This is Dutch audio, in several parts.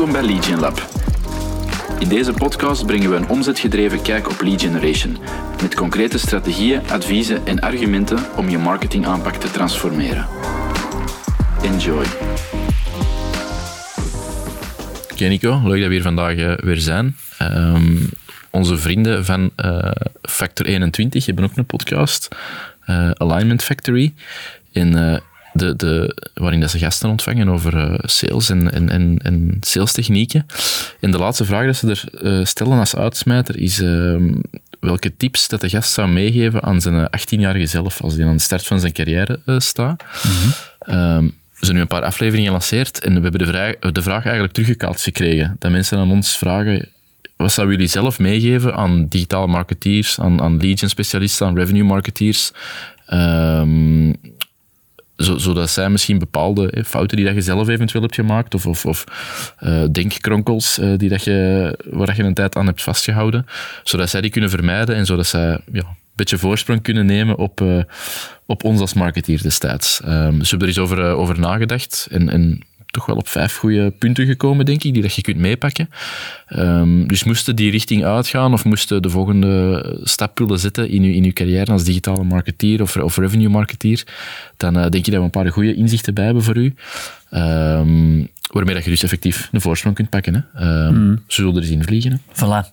Welkom bij Gen Lab. In deze podcast brengen we een omzetgedreven kijk op lead generation, met concrete strategieën, adviezen en argumenten om je marketingaanpak te transformeren. Enjoy. Oké Nico, leuk dat we hier vandaag uh, weer zijn. Um, onze vrienden van uh, Factor 21 hebben ook een podcast, uh, Alignment Factory. En de, de, waarin dat ze gasten ontvangen over uh, sales en, en, en, en salestechnieken. En de laatste vraag dat ze er uh, stellen als uitsmijter is uh, welke tips dat de gast zou meegeven aan zijn 18-jarige zelf als hij aan de start van zijn carrière staat. Mm -hmm. we zijn nu een paar afleveringen gelanceerd en we hebben de vraag, de vraag eigenlijk teruggekaatst gekregen. Dat mensen aan ons vragen, wat zouden jullie zelf meegeven aan digitale marketeers, aan, aan lead specialisten, aan revenue marketeers? Um, zodat zij misschien bepaalde fouten die dat je zelf eventueel hebt gemaakt, of, of, of uh, denkkronkels uh, die dat je, waar dat je een tijd aan hebt vastgehouden, zodat zij die kunnen vermijden en zodat zij ja, een beetje voorsprong kunnen nemen op, op ons als marketeer destijds. Um, dus we hebben er eens over, over nagedacht en, en toch wel op vijf goede punten gekomen, denk ik, die dat je kunt meepakken. Um, dus moesten die richting uitgaan of moesten de volgende stap willen zetten in je, in uw carrière als digitale marketeer of, of revenue marketeer, dan uh, denk ik dat we een paar goede inzichten bij hebben voor u. Um, waarmee dat je dus effectief een voorsprong kunt pakken. Hè. Um, mm. Ze zullen er eens in vliegen. Hè. Voilà.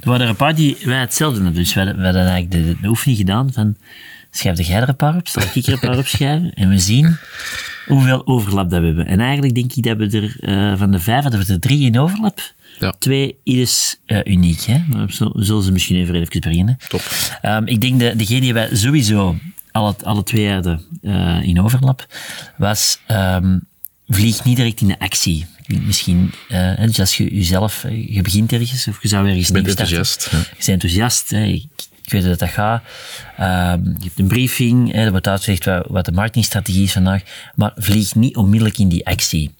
Er waren er een paar die wij hetzelfde hebben. Dus we hadden eigenlijk de, de oefening gedaan van schrijf de jij er een paar op, zal ik er een paar opschrijven en we zien hoeveel overlap dat we hebben. En eigenlijk denk ik dat we er uh, van de vijf hadden we er drie in overlap. Ja. Twee is uh, uniek. Hè? Zullen ze misschien even even beginnen. Top. Um, ik denk dat degene die wij sowieso alle, alle twee hadden uh, in overlap, was um, vlieg niet direct in de actie. Misschien, dus als je jezelf, je begint ergens, of je zou ergens Je bent enthousiast. Ja. Je bent enthousiast. Hè? Ik, ik weet dat dat gaat. Uh, je hebt een briefing, hè, er wordt uitgelegd wat, de marketingstrategie is vandaag, maar vlieg niet onmiddellijk in die actie.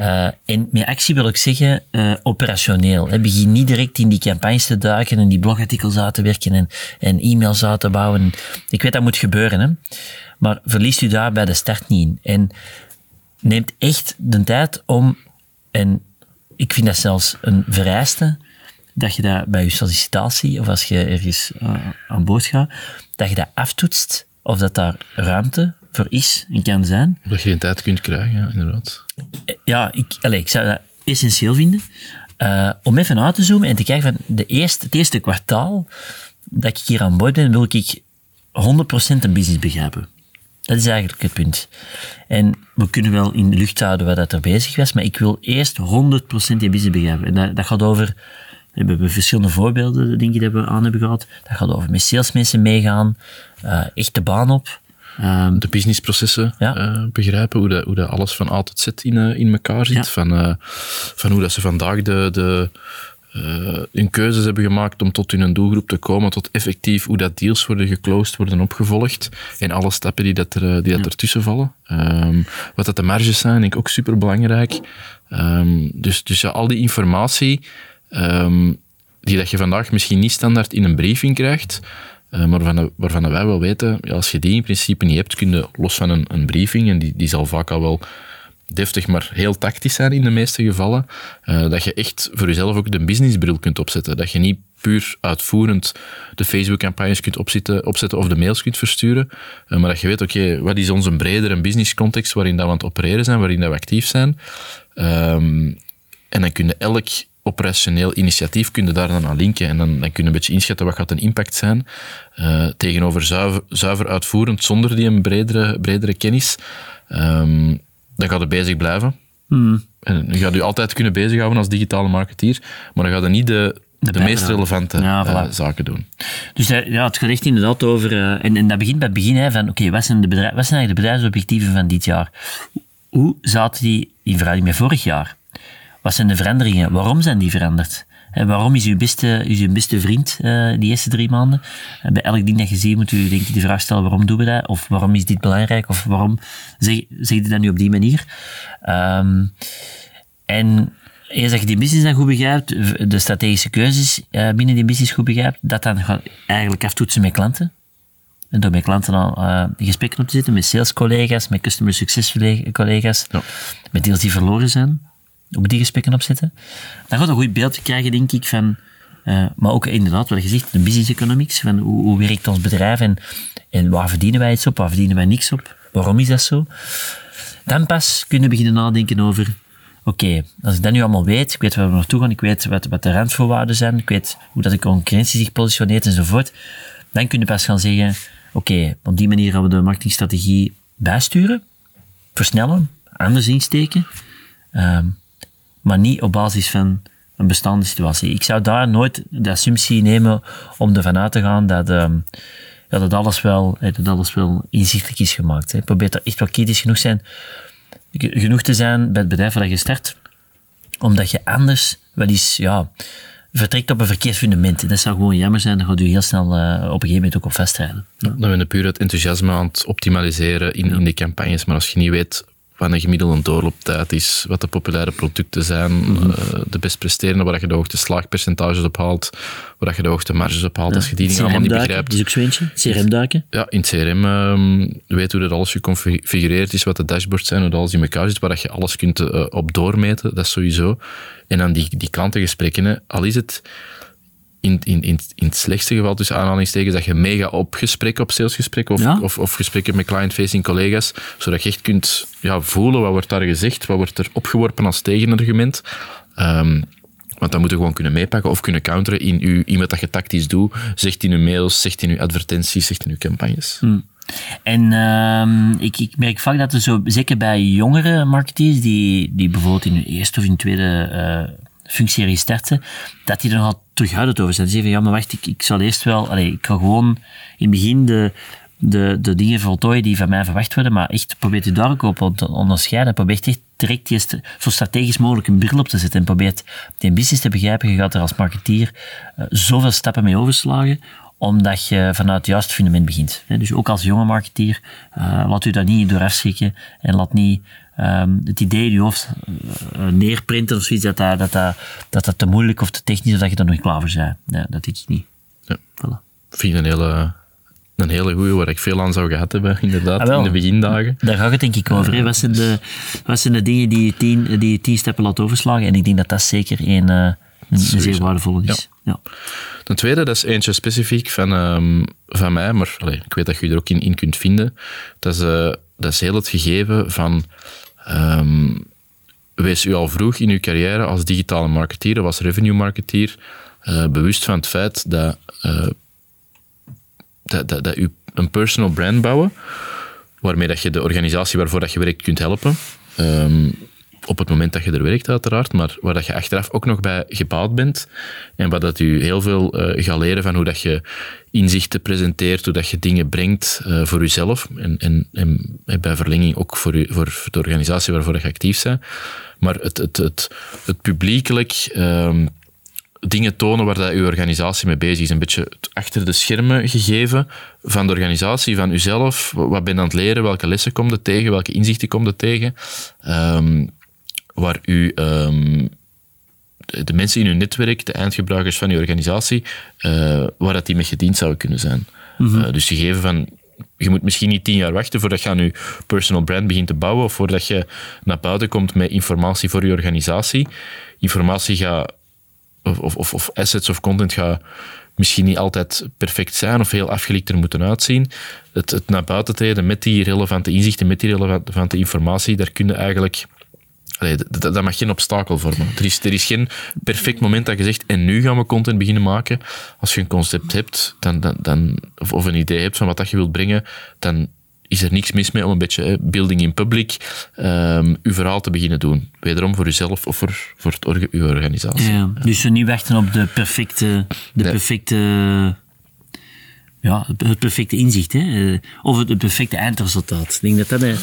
Uh, en met actie wil ik zeggen uh, operationeel. Hè. Begin niet direct in die campagnes te duiken en die blogartikels uit te werken en, en e-mails uit te bouwen. Ik weet dat moet gebeuren, hè. maar verlies u daar bij de start niet in. En neemt echt de tijd om, en ik vind dat zelfs een vereiste, dat je dat bij je sollicitatie of als je ergens uh, aan boord gaat, dat je dat aftoetst of dat daar ruimte voor is en kan zijn. Dat je geen tijd kunt krijgen, ja, inderdaad. Ja, ik, allez, ik zou dat essentieel vinden. Uh, om even uit te zoomen en te kijken van de eerste, het eerste kwartaal dat ik hier aan boord ben, wil ik 100% een business begrijpen. Dat is eigenlijk het punt. En we kunnen wel in de lucht houden wat dat er bezig was, maar ik wil eerst 100% die business begrijpen. En dat, dat gaat over we hebben verschillende voorbeelden, denk ik, dat we aan hebben gehad. Dat gaat over met salesmensen meegaan, uh, echt de baan op. Um, de businessprocessen ja. uh, begrijpen, hoe dat, hoe dat alles van A tot Z in, uh, in elkaar zit. Ja. Van, van hoe dat ze vandaag de, de, hun keuzes hebben gemaakt om tot hun doelgroep te komen, tot effectief hoe dat deals worden geclosed, worden opgevolgd. En alle stappen die, dat er, die dat ertussen vallen. Um, wat dat de marges zijn, denk ik ook super belangrijk. Um, dus dus ja, al die informatie um, die dat je vandaag misschien niet standaard in een briefing krijgt, uh, maar waarvan, waarvan wij wel weten, ja, als je die in principe niet hebt, kun je los van een, een briefing, en die, die zal vaak al wel deftig, maar heel tactisch zijn in de meeste gevallen, uh, dat je echt voor jezelf ook de businessbril kunt opzetten. Dat je niet puur uitvoerend de Facebook-campagnes kunt opzetten, opzetten of de mails kunt versturen, uh, maar dat je weet, oké, wat is onze bredere business context waarin dat we aan het opereren zijn, waarin dat we actief zijn. Um, en dan kun je elk operationeel initiatief kun je daar dan aan linken. En dan, dan kun je een beetje inschatten wat gaat een impact zijn. Uh, tegenover zuiver, zuiver uitvoerend, zonder die een bredere, bredere kennis. Um, dan gaat het bezig blijven. Hmm. En je gaat je altijd kunnen bezighouden als digitale marketeer, maar dan gaat je niet de, de, de meest relevante ja, voilà. uh, zaken doen. Dus uh, ja, het gaat echt inderdaad over... Uh, en, en, dat begint bij het begin, hè, van oké, okay, wat, zijn de bedrijf, wat zijn eigenlijk de bedrijfsobjectieven van dit jaar? Hoe zaten die in verhouding met vorig jaar? Wat zijn de veranderingen? Waarom zijn die veranderd? En waarom is uw beste, is uw beste vriend uh, die eerste drie maanden? En bij elk ding dat je ziet, moet u denk ik de vraag stellen: waarom doen we dat? Of waarom is dit belangrijk? Of waarom zeg, zeg je dat nu op die manier? Um, en eens dat je die business dan goed begrijpt, de strategische keuzes uh, binnen die business goed begrijpt, dat dan gaat eigenlijk aftoetsen met klanten. En door met klanten al uh, gesprekken op te zitten, met salescollega's, met customer success collega's, ja. met deels die verloren zijn op die gesprekken opzetten. Dan gaat een goed beeld krijgen, denk ik, van... eh, maar ook inderdaad, wat je zegt, de business economics, van hoe, hoe werkt ons bedrijf en, en waar verdienen wij iets op, waar verdienen wij niks op, waarom is dat zo? Dan pas kunnen we beginnen nadenken over, oké, als ik dat nu allemaal weet, ik weet waar we naartoe gaan, ik weet wat, wat de randvoorwaarden zijn, ik weet hoe dat de concurrentie zich positioneert enzovoort, dan kun je pas gaan zeggen, oké, op die manier gaan we de marketingstrategie bijsturen, versnellen, anders insteken, ehm, maar niet op basis van een bestaande situatie. Ik zou daar nooit de assumptie nemen om ervan uit te gaan dat, ehm, ja, dat, alles wel, eh, dat alles wel inzichtelijk is gemaakt. Hè. Probeer er echt wel kritisch genoeg, zijn, genoeg te zijn bij het bedrijf waar je start, omdat je anders wel eens ja, vertrekt op een verkeerd fundament. Dat zou gewoon jammer zijn, dan gaat u heel snel eh, op een gegeven moment ook op vastrijden. Dan ben je puur het enthousiasme aan het optimaliseren in, in de campagnes. Maar als je niet weet wat een gemiddelde doorlooptijd is, wat de populaire producten zijn, Mhm. eh, de best presterende, waar je de hoogste slaagpercentages op haalt, waar je de hoogste marges op haalt, als je die dingen allemaal niet begrijpt. is ook zo eentje. CRM-duiken. Ja, in het CRM ehm weet hoe dat alles geconfigureerd is, wat de dashboards zijn, hoe dat alles in elkaar zit, waar dat je alles kunt eh, op doormeten, dat is sowieso. En dan die, die klantengesprekken, hè, al is het in, in, in, in het slechtste geval tussen aanhalingstekens dat je mega op gesprekken, op salesgesprekken of, Ja. of, of gesprekken met client-facing collega's, zodat je echt kunt ja, voelen wat wordt daar gezegd, wat wordt er opgeworpen als tegenargument. Ehm, want dat moet je gewoon kunnen meepakken of kunnen counteren in uw, in wat dat je tactisch doet. Zegt in uw mails, zegt in uw advertenties, zegt in uw campagnes. En ehm, ik, ik merk vaak dat er zo, zeker bij jongere marketeers, die, die bijvoorbeeld in hun eerste of in tweede eh functie starten, dat die er nogal terughoudend over zijn. Ze van, ja, maar wacht, ik, ik zal eerst wel, allee, ik ga gewoon in het begin de, de, de dingen voltooien die van mij verwacht worden, maar echt probeert u daar ook op te onderscheiden. Probeert echt direct zo strategisch mogelijk een bril op te zetten en probeert die business te begrijpen. Je gaat er als marketeer eh, zoveel stappen mee overslagen, omdat je vanuit het juiste fundament begint. Dus ook als jonge marketeer, eh, laat u daar niet door afschrikken en laat niet ehm, het idee in je hoofd eh, neerprinten of zoiets, dat dat, dat, dat, dat dat te moeilijk of te technisch is, dat je er nog niet klaar voor bent. Nee, dat is het niet. Ja. Voilà. vind ik een hele, een hele goeie, waar ik veel aan zou gehad hebben, inderdaad, Ah, wel. in de begindagen. Daar gaat het denk ik over. Hè. Wat, zijn de, wat zijn de dingen die je tien, die je tien stappen laat overslagen? En ik denk dat dat zeker een, eh, een, een zeer waardevolle is. Ja. Ten tweede, dat is eentje specifiek van, ehm, van mij, maar ik weet dat je er ook in, in kunt vinden. Dat is, eh, dat is heel het gegeven van... ehm, wees u al vroeg in uw carrière als digitale marketeer of als revenue marketeer eh, bewust van het feit dat, eh, dat, dat, dat u een personal brand bouwen, waarmee dat je de organisatie waarvoor dat je werkt kunt helpen. Ehm, op het moment dat je er werkt, uiteraard, maar waar dat je achteraf ook nog bij gebouwd bent. En wat dat u heel veel eh, gaat leren van hoe dat je inzichten presenteert, hoe dat je dingen brengt eh, voor jezelf. En, en, en bij verlenging ook voor, u, voor de organisatie waarvoor je actief bent. Maar het, het, het, het publiekelijk ehm, dingen tonen waar dat uw organisatie mee bezig is. Een beetje achter de schermen gegeven van de organisatie, van uzelf. Wat ben je aan het leren? Welke lessen komt er tegen? Welke inzichten komt er tegen? Ehm, waar u ehm, de, mensen in uw netwerk, de eindgebruikers van uw organisatie, eh, waar dat die mee gediend zouden kunnen zijn. Eh, dus gegeven van je moet misschien niet tien jaar wachten voordat je aan je personal brand begint te bouwen of voordat je naar buiten komt met informatie voor je organisatie. Informatie gaat of, of, of, of assets of content gaat misschien niet altijd perfect zijn of heel afgelikt er moeten uitzien. Het, het naar buiten treden met die relevante inzichten, met die relevante informatie, daar kun je eigenlijk... Allee, dat, dat mag geen obstakel vormen. Er is, er is geen perfect moment dat je zegt en nu gaan we content beginnen maken. Als je een concept hebt dan, dan, dan, of, of een idee hebt van wat dat je wilt brengen, dan is er niks mis mee om een beetje hè, building in public uw verhaal te beginnen doen. Wederom voor uzelf of voor, voor het orga- uw organisatie. Ja, dus niet wachten op de perfecte, de Nee. perfecte, ja, het perfecte inzicht, hè? eh, of het perfecte eindresultaat. Ik denk dat dat eh,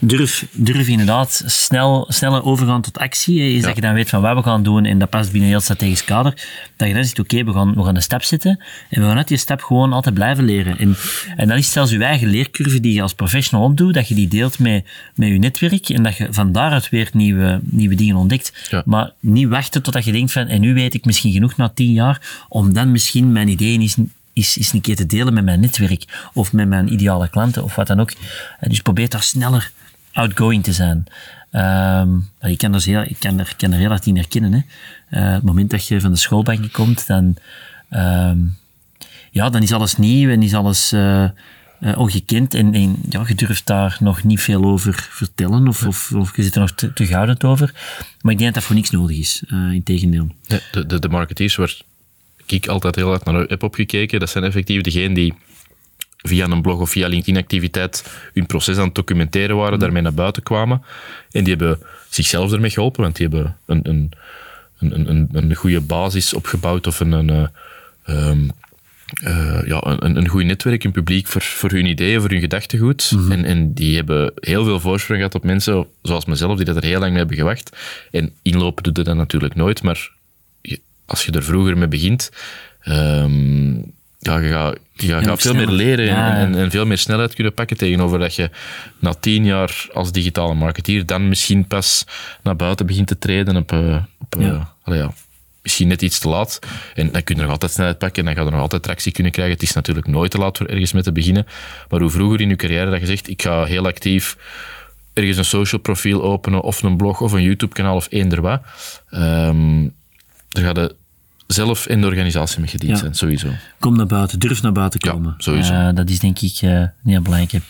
durf, durf inderdaad snel, sneller overgaan tot actie. hè, Is dat je dan weet van wat we gaan doen en dat past binnen een heel strategisch kader. Dat je dan zegt, oké, we, gaan, we gaan een stap zetten en we gaan uit die stap gewoon altijd blijven leren. En, en dan is zelfs je eigen leercurve die je als professional opdoet, dat je die deelt met, met je netwerk en dat je van daaruit weer nieuwe, nieuwe dingen ontdekt. Ja. Maar niet wachten totdat je denkt van, en nu weet ik misschien genoeg na tien jaar, om dan misschien mijn ideeën eens, eens, eens een keer te delen met mijn netwerk, of met mijn ideale klanten, of wat dan ook. En dus probeer daar sneller outgoing te zijn. Ehm, ik kan, dus heel, ik kan, er, er heel hard in herkennen. Hè. Eh, het moment dat je van de schoolbank komt, dan, ehm, ja, dan is alles nieuw en is alles eh, eh, ongekend. En, en ja, je durft daar nog niet veel over vertellen of, of, of je zit er nog te, te over. Maar ik denk dat dat voor niks nodig is, in tegendeel. De, de, de, de marketeers waar ik altijd heel hard naar heb opgekeken, dat zijn effectief degenen die via een blog of via LinkedIn-activiteit hun proces aan het documenteren waren, daarmee naar buiten kwamen. En die hebben zichzelf ermee geholpen, want die hebben een, een, een, een, een goede basis opgebouwd of een, een, um, uh, ja, een, een goed netwerk, een publiek voor, voor hun ideeën, voor hun gedachtegoed. Mm -hmm. en, en die hebben heel veel voorsprong gehad op mensen zoals mezelf, die dat er heel lang mee hebben gewacht. En inlopen doet dat natuurlijk nooit, maar als je er vroeger mee begint, um, ja, je gaat, je gaat, veel meer leren ja, en, veel meer snelheid kunnen pakken tegenover dat je na tien jaar als digitale marketeer dan misschien pas naar buiten begint te treden op, uh, op ja. Uh, allee, ja, misschien net iets te laat. En dan kun je nog altijd snelheid pakken en dan ga je nog altijd tractie kunnen krijgen. Het is natuurlijk nooit te laat voor ergens mee te beginnen. Maar hoe vroeger in je carrière dat je zegt, ik ga heel actief ergens een social profiel openen of een blog of een YouTube kanaal of eender wat. Um, dan ga je zelf in de organisatie mee gediend ja. zijn, sowieso. Kom naar buiten, durf naar buiten komen. Ja, sowieso. Uh, dat is denk ik uh, heel belangrijk.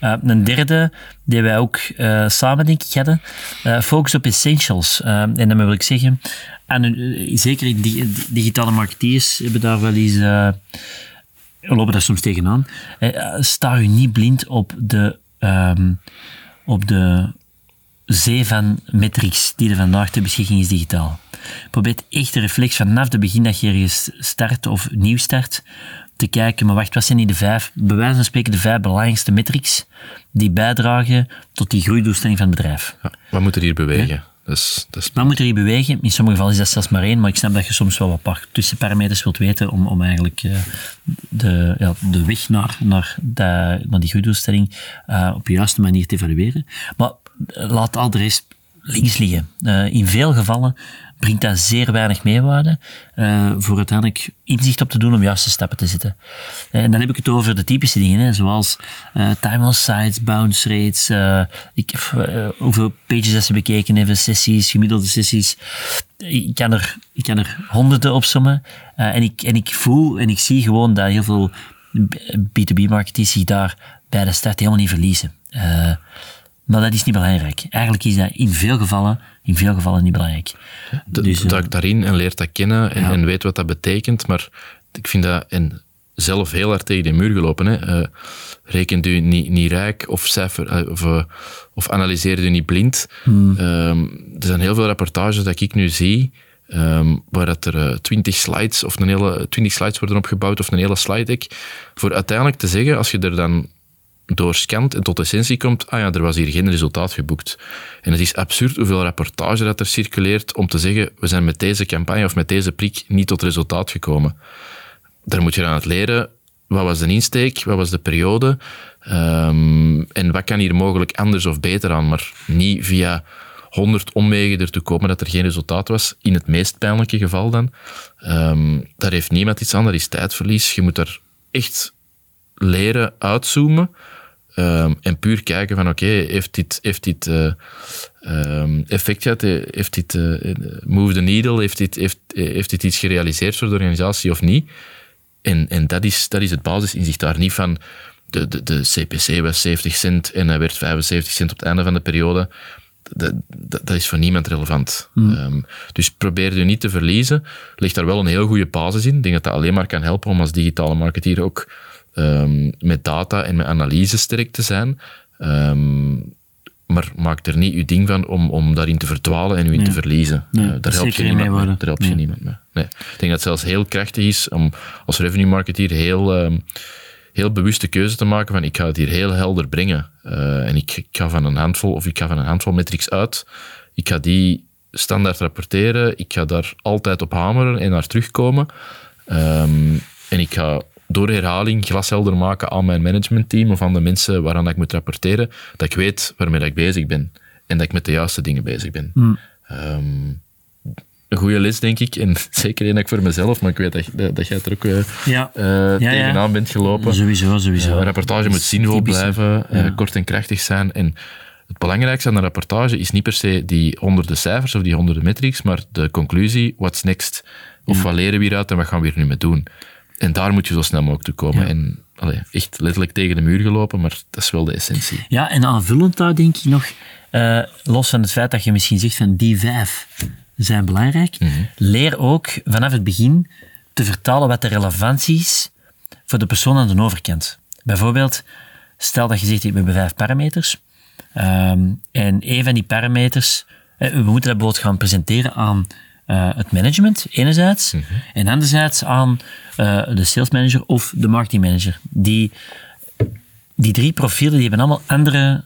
Uh, een derde, die wij ook samen denk ik hadden, focus op essentials. en dan wil ik zeggen, en, zeker die, digitale marketeers hebben daar wel eens... we lopen daar soms tegenaan. sta u niet blind op de, um, op de zee van metrics die er vandaag ter beschikking is digitaal. Probeer echt de reflex vanaf het begin dat je ergens start of nieuw start, te kijken, maar wacht, wat zijn die de vijf, bij wijze van spreken de vijf belangrijkste metrics die bijdragen tot die groeidoelstelling van het bedrijf. Ja, wat moet er hier bewegen? Ja? Wat moet er hier bewegen? In sommige gevallen is dat zelfs maar één, maar ik snap dat je soms wel wat tussenparameters wilt weten om, om eigenlijk uh, de, ja, de weg naar, naar, de, naar die groeidoelstelling uh, op de juiste manier te evalueren. Maar laat al de links liggen. Uh, in veel gevallen brengt dat zeer weinig meerwaarde uh, voor uiteindelijk inzicht op te doen om juiste stappen te zetten. Uh, en dan heb ik het over de typische dingen, zoals uh, time on sites, bounce rates, ik, hoeveel pages dat ze bekeken hebben, sessies, gemiddelde sessies. Ik kan er, ik kan er honderden opsommen. en, ik, en ik voel en ik zie gewoon dat heel veel B2B-marketeers zich daar bij de start helemaal niet verliezen. Maar dat is niet belangrijk. Eigenlijk is dat in veel gevallen, in veel gevallen niet belangrijk. De, dus, duik daarin en leert dat kennen en, ja. en, weet wat dat betekent. Maar ik vind dat en zelf heel hard tegen de muur gelopen. Hè. Uh, rekent u niet, niet rijk of, cijfer, uh, of, uh, of analyseert u niet blind. Hmm. Um, er zijn heel veel rapportages dat ik nu zie. Um, waar dat er twintig slides of een hele twintig slides worden opgebouwd of een hele slide deck. Voor uiteindelijk te zeggen, als je er dan doorscant en tot essentie komt, ah ja, er was hier geen resultaat geboekt. En het is absurd hoeveel rapportage dat er circuleert om te zeggen, we zijn met deze campagne of met deze prik niet tot resultaat gekomen. Daar moet je aan het leren, wat was de insteek, wat was de periode, um, en wat kan hier mogelijk anders of beter aan, maar niet via honderd omwegen ertoe komen dat er geen resultaat was, in het meest pijnlijke geval dan. Um, daar heeft niemand iets aan, dat is tijdverlies. Je moet daar echt leren uitzoomen um, en puur kijken van oké, okay, heeft dit, heeft dit uh, um, effect gehad, heeft dit uh, move the needle, heeft dit, heeft, heeft dit iets gerealiseerd voor de organisatie of niet? En, en dat, is, dat is het basisinzicht daar. Niet van de, de, de CPC was 70 cent en hij werd 75 cent op het einde van de periode. Dat, dat, dat is voor niemand relevant. Mm. Um, dus probeer je niet te verliezen. Ligt daar wel een heel goede basis in. Ik denk dat dat alleen maar kan helpen om als digitale marketeer ook um, met data en met analyse sterk te zijn. Um, maar maak er niet uw ding van om, om daarin te verdwalen en u in nee. te verliezen. Nee, uh, daar help je niemand mee. Daar help nee. je niemand mee. Nee. Ik denk dat het zelfs heel krachtig is om als revenue marketeer heel, um, heel bewuste keuze te maken van ik ga het hier heel helder brengen. Uh, en ik, ik, ga van een handvol of ik ga van een handvol metrics uit. Ik ga die standaard rapporteren. Ik ga daar altijd op hameren en naar terugkomen. Um, en ik ga door herhaling glashelder maken aan mijn managementteam of aan de mensen waaraan ik moet rapporteren, dat ik weet waarmee ik bezig ben en dat ik met de juiste dingen bezig ben. Mm. Um, een goede les, denk ik. En zeker één ik voor mezelf, maar ik weet dat, dat, dat jij er ook uh, ja. Uh, ja, tegenaan ja. bent gelopen. Sowieso, sowieso. Uh, een rapportage moet zinvol blijven, kort en krachtig zijn. En het belangrijkste aan een rapportage is niet per se die honderden cijfers of die honderden metrics, maar de conclusie, what's next? Of wat leren we hieruit en wat gaan we hier nu mee doen? En daar moet je zo snel mogelijk toe komen. En allee, echt letterlijk tegen de muur gelopen, maar dat is wel de essentie. Ja, en aanvullend daar denk ik nog, eh, los van het feit dat je misschien zegt van die vijf zijn belangrijk, leer ook vanaf het begin te vertalen wat de relevantie is voor de persoon aan de overkant. Bijvoorbeeld, stel dat je zegt, we hebben vijf parameters. ehm, en een van die parameters, eh, we moeten dat bijvoorbeeld gaan presenteren aan eh, het management, enerzijds, en anderzijds aan eh, de sales manager of de marketing manager. Die, die drie profielen die hebben allemaal andere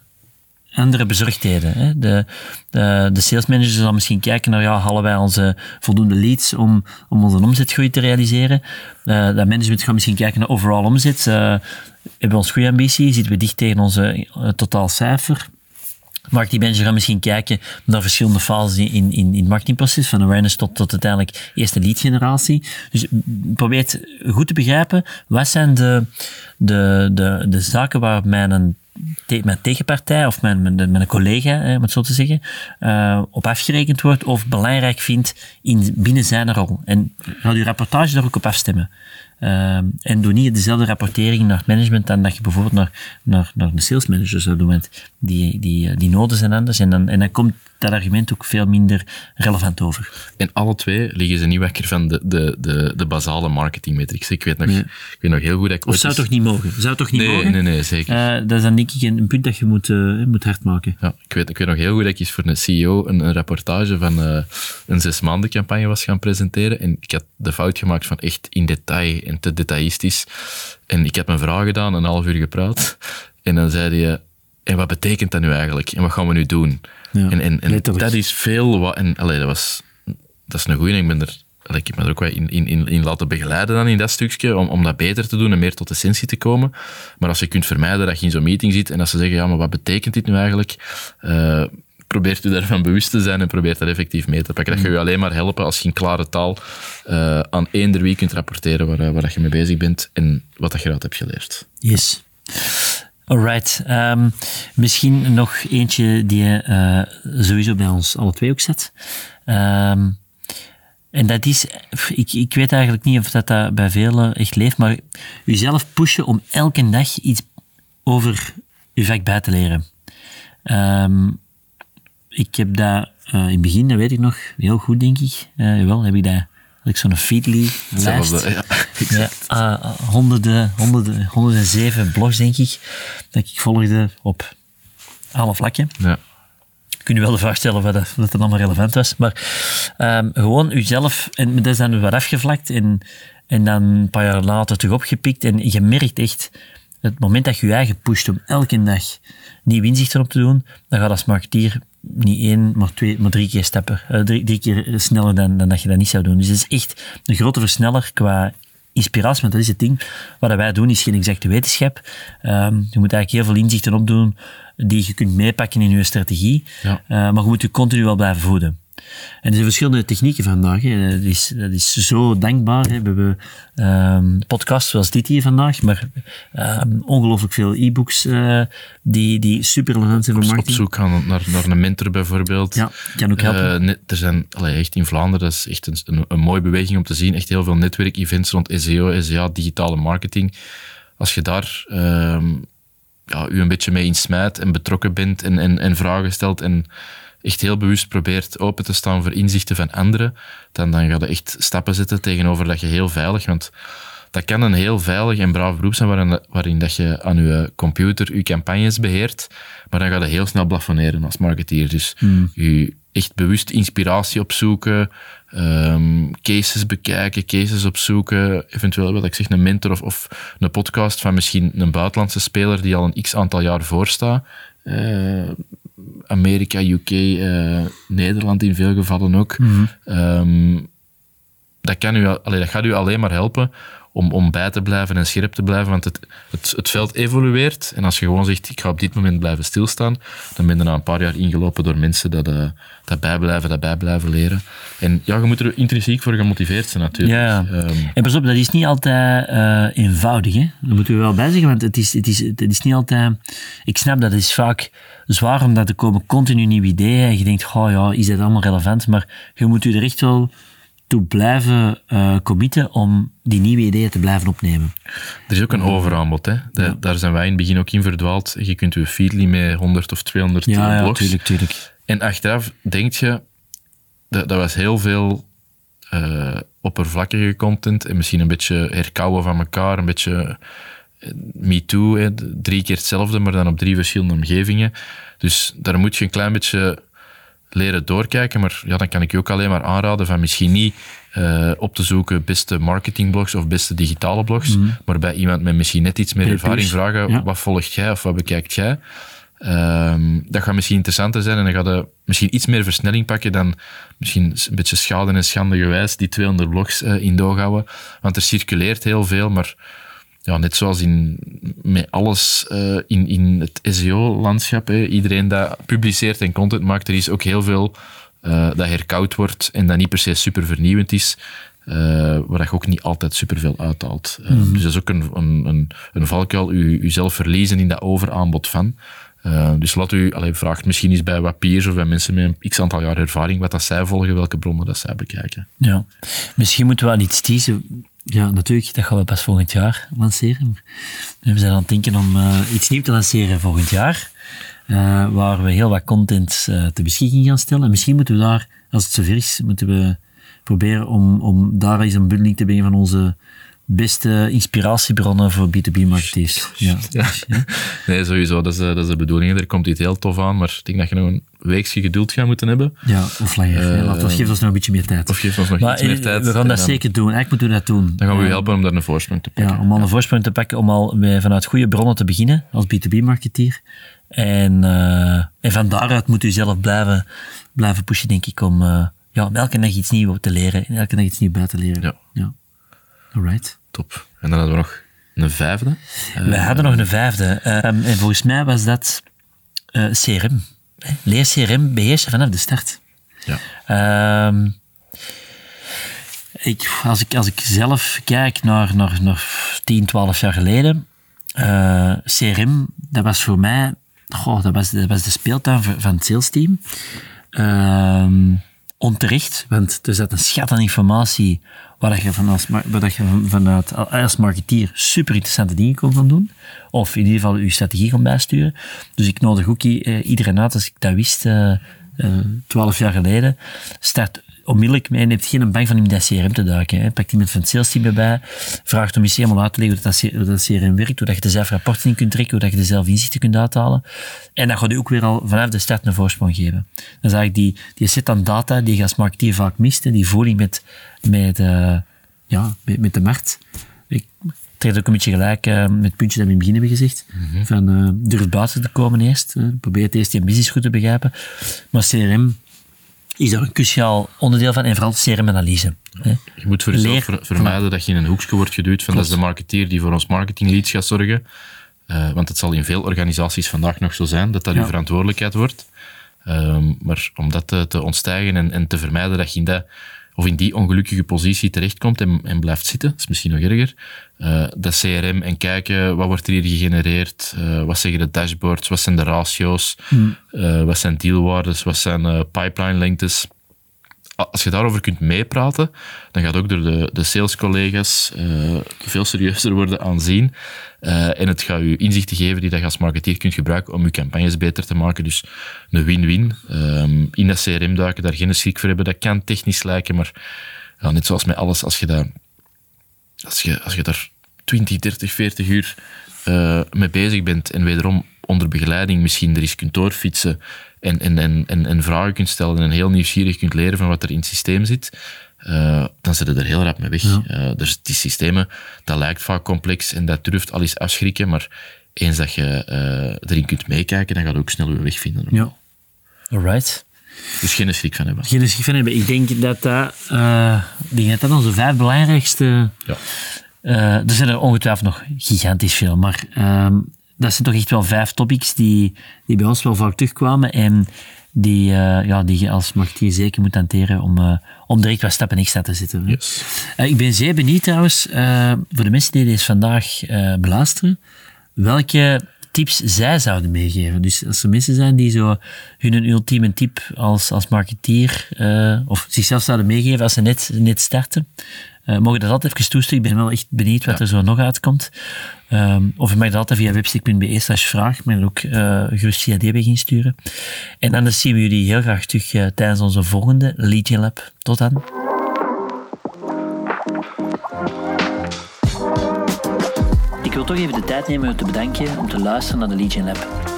andere bezorgdheden. Hè. De, de, de sales manager zal misschien kijken naar, ja, halen wij onze voldoende leads om, om onze omzetgroei te realiseren. Eh, dat management gaat misschien kijken naar overall omzet. Hebben we ons goede ambitie? Zitten we dicht tegen onze uh, totaal cijfer? Marketing manager gaat misschien kijken naar verschillende fases in, in, in het marketingproces, van awareness tot, tot uiteindelijk eerste lead generatie. Dus probeer goed te begrijpen. Wat zijn de, de, de, de zaken waar mijn mijn tegenpartij of mijn, mijn, mijn collega, hè, om het zo te zeggen, uh, op afgerekend wordt of belangrijk vindt in, binnen zijn rol. En ga je rapportage daar ook op afstemmen. Uh, en doe niet dezelfde rapportering naar het management dan dat je bijvoorbeeld naar, naar, naar de sales manager zou doen. Want die, die, die noden zijn anders en dan, en dan komt dat argument ook veel minder relevant over. En alle twee liggen ze niet wakker van de, de, de, de basale marketingmetrics. Ik weet nog, Nee. ik weet nog heel goed dat ik Of zou eens- toch niet mogen? Zou toch niet Nee, mogen? nee, nee, zeker. Eh, dat is dan denk ik een, punt dat je moet, eh, moet hard maken. Ja, ik, weet, ik weet nog heel goed dat ik eens voor een CEO een, een rapportage van eh, een zes maanden campagne was gaan presenteren. En ik had de fout gemaakt van echt in detail en te detailistisch. En ik heb mijn vraag gedaan, een half uur gepraat. En dan zei hij, en wat betekent dat nu eigenlijk? En wat gaan we nu doen? Ja, en en, en letterlijk. dat is veel wat... En, allee, dat, was, dat is een goeie. Ik ben er... allee, ik heb me er ook wel in, in, in, laten begeleiden dan in dat stukje, om, om dat beter te doen en meer tot essentie te komen. Maar als je kunt vermijden dat je in zo'n meeting zit en dat ze zeggen, ja, maar wat betekent dit nu eigenlijk? Eh, probeert u daarvan bewust te zijn en probeert dat effectief mee te pakken. Dat gaat je alleen maar helpen als je in klare taal eh, aan eender wie kunt rapporteren waar, eh, waar dat je mee bezig bent en wat dat je eruit hebt geleerd. Yes. Alright. Ehm, misschien nog eentje die je eh, sowieso bij ons alle twee ook zet. Ehm, en dat is, ik, ik weet eigenlijk niet of dat, dat bij velen echt leeft, maar jezelf pushen om elke dag iets over je vak bij te leren. Ehm, ik heb dat eh, in het begin, dat weet ik nog, heel goed denk ik. Eh wel, heb ik dat, ik zo'n Feedly lijst. Hetzelfde, ja. Ja, ah, honderden, honderden, 107 blogs, denk ik, dat ik volgde op alle vlakken. Ja. Kun je wel de vraag stellen wat dat, dat allemaal relevant was. Maar ehm, gewoon uzelf, en dat is dan wat afgevlakt en, en dan een paar jaar later terug opgepikt. En je merkt echt, het moment dat je je eigen pusht om elke dag nieuw inzichten op te doen, dan gaat als marketeer niet één, maar twee, maar drie keer stappen. eh, drie, drie keer sneller dan, dan dat je dat niet zou doen. Dus het is echt een grote versneller qua inspiratie, want dat is het ding. Wat wij doen is geen exacte wetenschap. Ehm, je moet eigenlijk heel veel inzichten opdoen die je kunt meepakken in je strategie. Ja. Eh, maar je moet je continu wel blijven voeden. En er zijn verschillende technieken vandaag. Hè. Dat, is, dat is zo dankbaar. Hè. We hebben ehm podcasts zoals dit hier vandaag, maar ehm, ongelooflijk veel e-books eh, die, die super relevant zijn voor Op marketing. zoek gaan naar, naar een mentor bijvoorbeeld. Ja, kan ook helpen. Eh, net, er zijn allee, echt in Vlaanderen, dat is echt een, een, een mooie beweging om te zien. Echt heel veel netwerkevents rond SEO, SEA, digitale marketing. Als je daar ehm, ja, u een beetje mee insmijt en betrokken bent en, en, en vragen stelt en echt heel bewust probeert open te staan voor inzichten van anderen, dan, dan ga je echt stappen zetten tegenover dat je heel veilig, want dat kan een heel veilig en braaf beroep zijn waarin, waarin dat je aan je computer je campagnes beheert, maar dan ga je heel snel plafonneren als marketeer. Dus je echt bewust inspiratie opzoeken, ehm, cases bekijken, cases opzoeken, eventueel wat ik zeg, een mentor of, of een podcast van misschien een buitenlandse speler die al een x aantal jaar voorstaat. Eh, Amerika, UK, eh, Nederland in veel gevallen ook. Ehm, dat, kan u, allee, dat gaat u alleen maar helpen om, om bij te blijven en scherp te blijven. Want het, het, het veld evolueert. En als je gewoon zegt, ik ga op dit moment blijven stilstaan, dan ben je na een paar jaar ingelopen door mensen dat, uh, dat bijblijven, dat bijblijven leren. En ja, je moet er intrinsiek voor gemotiveerd zijn natuurlijk. Ja, Ehm, en pas op, dat is niet altijd eh, eenvoudig. Hè? Dat moeten we wel bij zeggen, want het is, het, is, het is niet altijd... Ik snap dat het is vaak zwaar, omdat er komen continu nieuwe ideeën en je denkt, oh ja, is dat allemaal relevant? Maar je moet je er echt wel toe blijven uh, committen om die nieuwe ideeën te blijven opnemen. Er is ook een overaanbod. Hè. De, Ja. Daar zijn wij in het begin ook in verdwaald. Je kunt je feedly met 100 of 200 Ja, ja, blogs. tuurlijk, tuurlijk. En achteraf denk je, dat, dat was heel veel eh, oppervlakkige content en misschien een beetje herkauwen van elkaar, een beetje eh, me too, hè, drie keer hetzelfde, maar dan op drie verschillende omgevingen. Dus daar moet je een klein beetje leren doorkijken, maar ja, dan kan ik je ook alleen maar aanraden van misschien niet eh, op te zoeken beste marketingblogs of beste digitale blogs, maar bij iemand met misschien net iets meer ervaring vragen, Ja. wat volgt jij of wat bekijkt jij? Ehm, dat gaat misschien interessanter zijn en dan gaat je misschien iets meer versnelling pakken dan misschien een beetje schade en schande gewijs die 200 blogs eh, in doog houden. Want er circuleert heel veel, maar ja, net zoals in, met alles eh, in, in het SEO-landschap, iedereen dat publiceert en content maakt, er is ook heel veel eh, dat herkoud wordt en dat niet per se super vernieuwend is. eh, waar je ook niet altijd superveel uithaalt. Eh, Dus dat is ook een, een, een, een valkuil, u, uzelf verliezen in dat overaanbod van. Dus laat u, allee, vraagt misschien eens bij wat peers of bij mensen met een x aantal jaar ervaring, wat dat zij volgen, welke bronnen dat zij bekijken. Ja. Misschien moeten we aan iets teasen. Ja, natuurlijk, dat gaan we pas volgend jaar lanceren. We zijn aan het denken om eh, iets nieuws te lanceren volgend jaar. eh, waar we heel wat content eh ter beschikking gaan stellen. En misschien moeten we daar, als het zover is, moeten we proberen om, om daar eens een bundeling te brengen van onze beste inspiratiebronnen voor B2B-marketeers. Ja. Ja. Nee, sowieso, dat is, eh, dat is de bedoeling. Er komt iets heel tof aan, maar ik denk dat je nog een weekje geduld gaat moeten hebben. ja, of langer. hè. Laat ons, geef ons nog een beetje meer tijd. Of geef ons nog maar iets meer eh, tijd. we gaan dat zeker doen. Eigenlijk moeten we dat doen. Dan gaan we u Eh, helpen om daar een voorsprong te pakken. Ja, om al een voorsprong te pakken, om al bij- vanuit goede bronnen te beginnen als B2B-marketeer. En, eh, en van daaruit moet u zelf blijven, blijven pushen, denk ik, om, eh, ja, om elke dag iets nieuws te leren en elke dag iets nieuws bij te leren. Ja. ja. Alright. Top. En dan hadden we nog een vijfde. Wij hadden nog een vijfde. eh, en volgens mij was dat eh, CRM. Leer CRM beheersen vanaf de start. Ja. Ehm, ik, als, ik, als ik zelf kijk naar, naar, naar 10, 12 jaar geleden, eh, CRM, dat was voor mij, goh, dat, was, dat was de speeltuin van van het sales team. Ehm, onterecht, want er zat een schat aan informatie waar je, van als, je van- vanuit, als marketeer super interessante dingen kon van doen. Of in ieder geval je strategie kon bijsturen. Dus ik nodig ook eh, iedereen uit als ik dat wist, eh, eh, twaalf jaar geleden. Start onmiddellijk mee en hebt geen bang van in dat CRM te duiken. Hè. Pakt iemand van het sales team erbij, vraagt om eens helemaal uit te leggen hoe dat, C- hoe dat CRM werkt, hoe dat je er zelf rapporten in kunt trekken, hoe dat je er zelf inzichten kunt uithalen. En dat gaat u ook weer al vanaf de start een voorsprong geven. Dat is eigenlijk die, die set aan data die je als marketeer vaak mist, hè, die voeling met, met, eh, ja, met, met de markt. Ik trek ook een beetje gelijk eh, met het puntje dat we in het begin hebben gezegd. Van eh, durf buiten te komen eerst. probeer het eerst je business goed te begrijpen. Maar CRM is daar een cruciaal onderdeel van en vooral CRM-analyse. hè. Je moet voor jezelf ver- vermijden dat je in een hoekje wordt geduwd van dat is de marketeer die voor ons marketingleads gaat zorgen. Eh, want het zal in veel organisaties vandaag nog zo zijn dat dat Ja. uw verantwoordelijkheid wordt. Ehm, maar om dat te, te ontstijgen en, en te vermijden dat je in, dat, of in die ongelukkige positie terechtkomt en, en blijft zitten, dat is misschien nog erger. Eh, dat CRM en kijken, wat wordt er hier gegenereerd? Eh, wat zeggen de dashboards? Wat zijn de ratio's? Eh, wat zijn dealwaardes? Wat zijn pipeline lengtes? Als je daarover kunt meepraten, dan gaat ook door de, de salescollega's eh, veel serieuzer worden aanzien. Eh, en het gaat je inzichten geven die je als marketeer kunt gebruiken om je campagnes beter te maken. Dus een win-win. Ehm, in dat CRM duiken, daar geen schrik voor hebben. Dat kan technisch lijken, maar ja, net zoals met alles, als je, dat, als je, als je daar 20, 30, 40 uur eh, mee bezig bent en wederom onder begeleiding misschien er eens kunt doorfietsen en, en, en, en, en vragen kunt stellen en heel nieuwsgierig kunt leren van wat er in het systeem zit, eh, dan zit je er heel rap mee weg. Eh, dus die systemen, dat lijkt vaak complex en dat durft al eens afschrikken, maar eens dat je eh, erin kunt meekijken, dan gaat je ook snel je weg vinden. Ja. Alright. Dus geen schrik van hebben. Geen schrik van hebben. Ik denk dat dat, denk dat, dat onze vijf belangrijkste Ja. Er zijn er ongetwijfeld nog gigantisch veel, maar ehm, dat zijn toch echt wel vijf topics die, die bij ons wel vaak terugkwamen en die, eh, ja, die je als marketeer zeker moet hanteren om, uh, om direct wat stappen extra te zetten. Yes. ik ben zeer benieuwd trouwens, voor de mensen die deze vandaag beluisteren, welke tips zij zouden meegeven. Dus als er mensen zijn die zo hun ultieme tip als, als marketeer of zichzelf zouden meegeven als ze net, net starten, uh, mogen dat altijd even toesturen. Ik ben wel echt benieuwd wat er zo nog uitkomt. Um, of je mag dat altijd via webstick.be slash vraag, maar ook uh, gerust via DB insturen. En anders zien we jullie heel graag terug uh, tijdens onze volgende Legion Lab. Tot dan. Ik wil toch even de tijd nemen om te bedanken om te luisteren naar de Legion Lab.